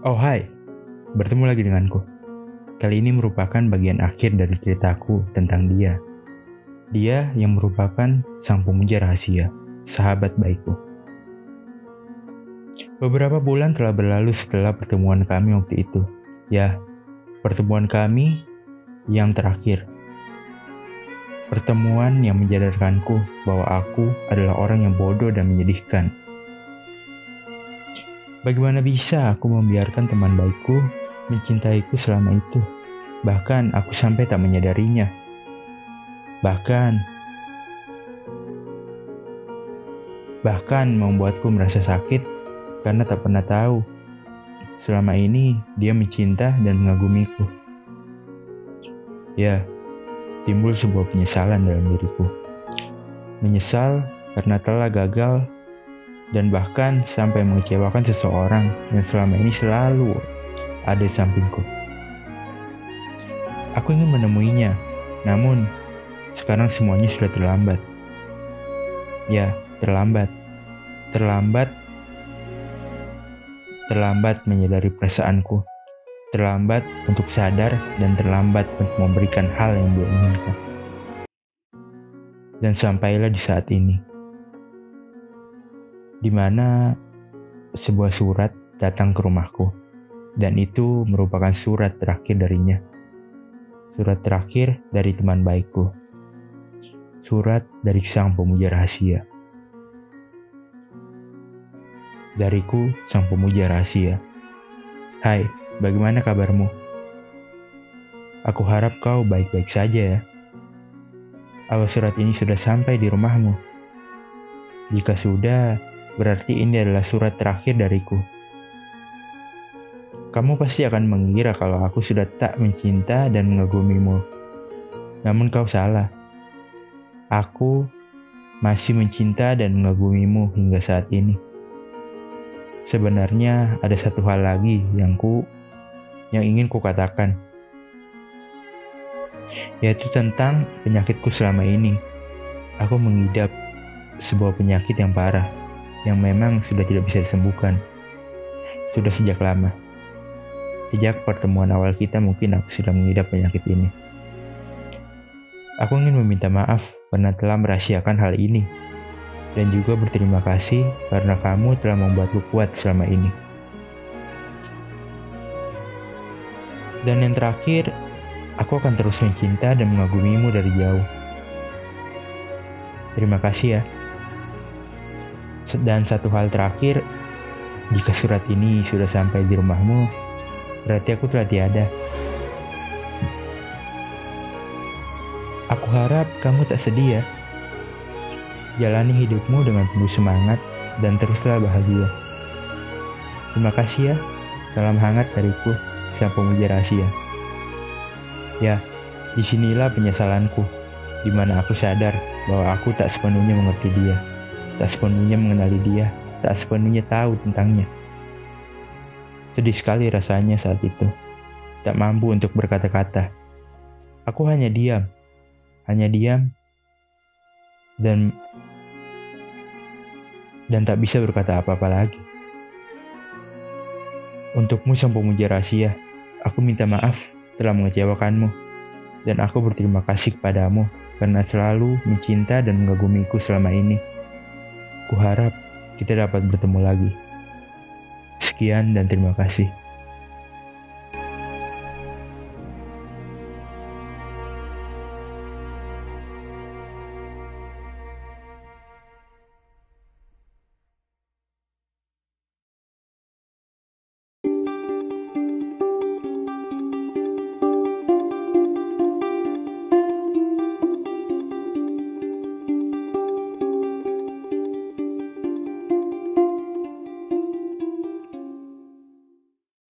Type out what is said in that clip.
Oh hai, bertemu lagi denganku. Kali ini merupakan bagian akhir dari ceritaku tentang dia. Dia yang merupakan sang pemuja rahasia, sahabat baikku. Beberapa bulan telah berlalu setelah pertemuan kami waktu itu. Ya, pertemuan kami yang terakhir. Pertemuan yang menjadarkanku bahwa aku adalah orang yang bodoh dan menyedihkan. Bagaimana bisa aku membiarkan teman baikku mencintaiku selama itu? Bahkan aku sampai tak menyadarinya. Bahkan bahkan membuatku merasa sakit karena tak pernah tahu selama ini dia mencinta dan mengagumiku. Ya, timbul sebuah penyesalan dalam diriku. Menyesal karena telah gagal dan bahkan sampai mengecewakan seseorang yang selama ini selalu ada di sampingku. Aku ingin menemuinya, namun sekarang semuanya sudah terlambat. Ya, terlambat. Terlambat. Terlambat menyadari perasaanku. Terlambat untuk sadar dan terlambat untuk memberikan hal yang dia inginkan. Dan sampailah di saat ini di mana sebuah surat datang ke rumahku, dan itu merupakan surat terakhir darinya. Surat terakhir dari teman baikku. Surat dari sang pemuja rahasia. Dariku, sang pemuja rahasia. Hai, bagaimana kabarmu? Aku harap kau baik-baik saja ya. Apa surat ini sudah sampai di rumahmu? Jika sudah, Berarti ini adalah surat terakhir dariku. Kamu pasti akan mengira kalau aku sudah tak mencinta dan mengagumimu. Namun kau salah. Aku masih mencinta dan mengagumimu hingga saat ini. Sebenarnya ada satu hal lagi yang ku yang ingin ku katakan. Yaitu tentang penyakitku selama ini. Aku mengidap sebuah penyakit yang parah yang memang sudah tidak bisa disembuhkan. Sudah sejak lama. Sejak pertemuan awal kita mungkin aku sudah mengidap penyakit ini. Aku ingin meminta maaf karena telah merahasiakan hal ini. Dan juga berterima kasih karena kamu telah membuatku kuat selama ini. Dan yang terakhir, aku akan terus mencinta dan mengagumimu dari jauh. Terima kasih ya. Dan satu hal terakhir, jika surat ini sudah sampai di rumahmu, berarti aku telah tiada. Aku harap kamu tak sedih ya. Jalani hidupmu dengan penuh semangat dan teruslah bahagia. Terima kasih ya, salam hangat dariku, sang pemuja rahasia. Ya, di sinilah penyesalanku, di mana aku sadar bahwa aku tak sepenuhnya mengerti dia. Tak sepenuhnya mengenali dia, tak sepenuhnya tahu tentangnya. Sedih sekali rasanya saat itu. Tak mampu untuk berkata-kata. Aku hanya diam. Hanya diam. Dan dan tak bisa berkata apa-apa lagi. Untukmu sang pemuja rahasia, aku minta maaf telah mengecewakanmu. Dan aku berterima kasih kepadamu karena selalu mencinta dan mengagumiku selama ini. Kuharap kita dapat bertemu lagi. Sekian dan terima kasih.